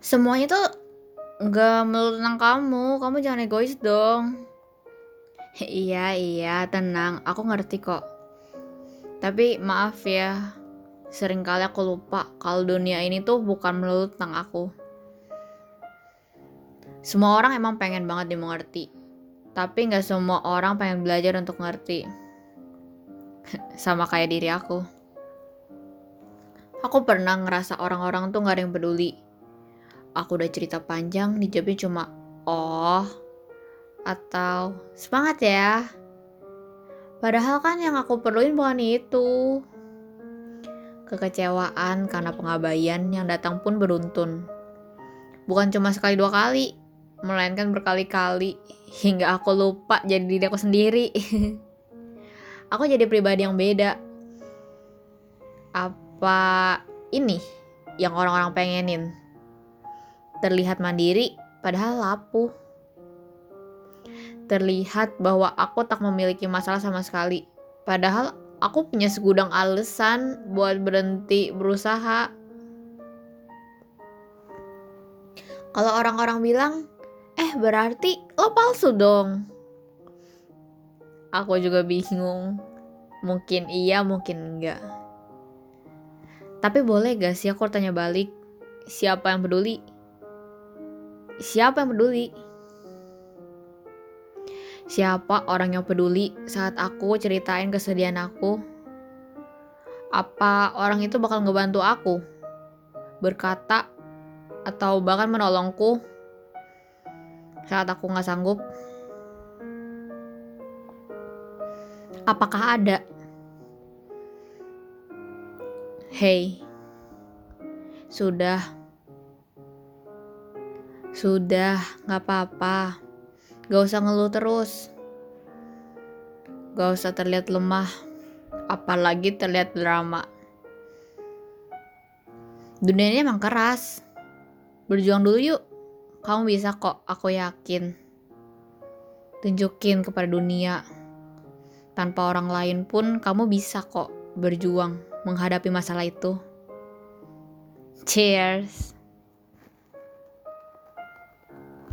semuanya tuh nggak melulu tentang kamu. Kamu jangan egois dong. Iya iya tenang. Aku ngerti kok. Tapi maaf ya sering kali aku lupa kalau dunia ini tuh bukan melulu tentang aku. Semua orang emang pengen banget dimengerti. Tapi nggak semua orang pengen belajar untuk ngerti. Sama kayak diri aku. Aku pernah ngerasa orang-orang tuh gak ada yang peduli aku udah cerita panjang dijawabnya cuma oh atau semangat ya. Padahal kan yang aku perluin bukan itu. Kekecewaan karena pengabaian yang datang pun beruntun. Bukan cuma sekali dua kali melainkan berkali-kali hingga aku lupa jadi diri aku sendiri. Aku jadi pribadi yang beda. Apa ini yang orang-orang pengenin terlihat mandiri padahal lapuh. Terlihat bahwa aku tak memiliki masalah sama sekali. Padahal aku punya segudang alasan buat berhenti berusaha. Kalau orang-orang bilang, eh berarti lo palsu dong. Aku juga bingung. Mungkin iya, mungkin enggak. Tapi boleh gak sih aku tanya balik, siapa yang peduli? Siapa yang peduli? Siapa orang yang peduli saat aku ceritain kesedihan aku? Apa orang itu bakal ngebantu aku? Berkata atau bahkan menolongku saat aku nggak sanggup? Apakah ada? Hei, sudah sudah, gak apa-apa. Gak usah ngeluh terus. Gak usah terlihat lemah. Apalagi terlihat drama. Dunia ini emang keras. Berjuang dulu yuk. Kamu bisa kok, aku yakin. Tunjukin kepada dunia. Tanpa orang lain pun kamu bisa kok berjuang menghadapi masalah itu. Cheers.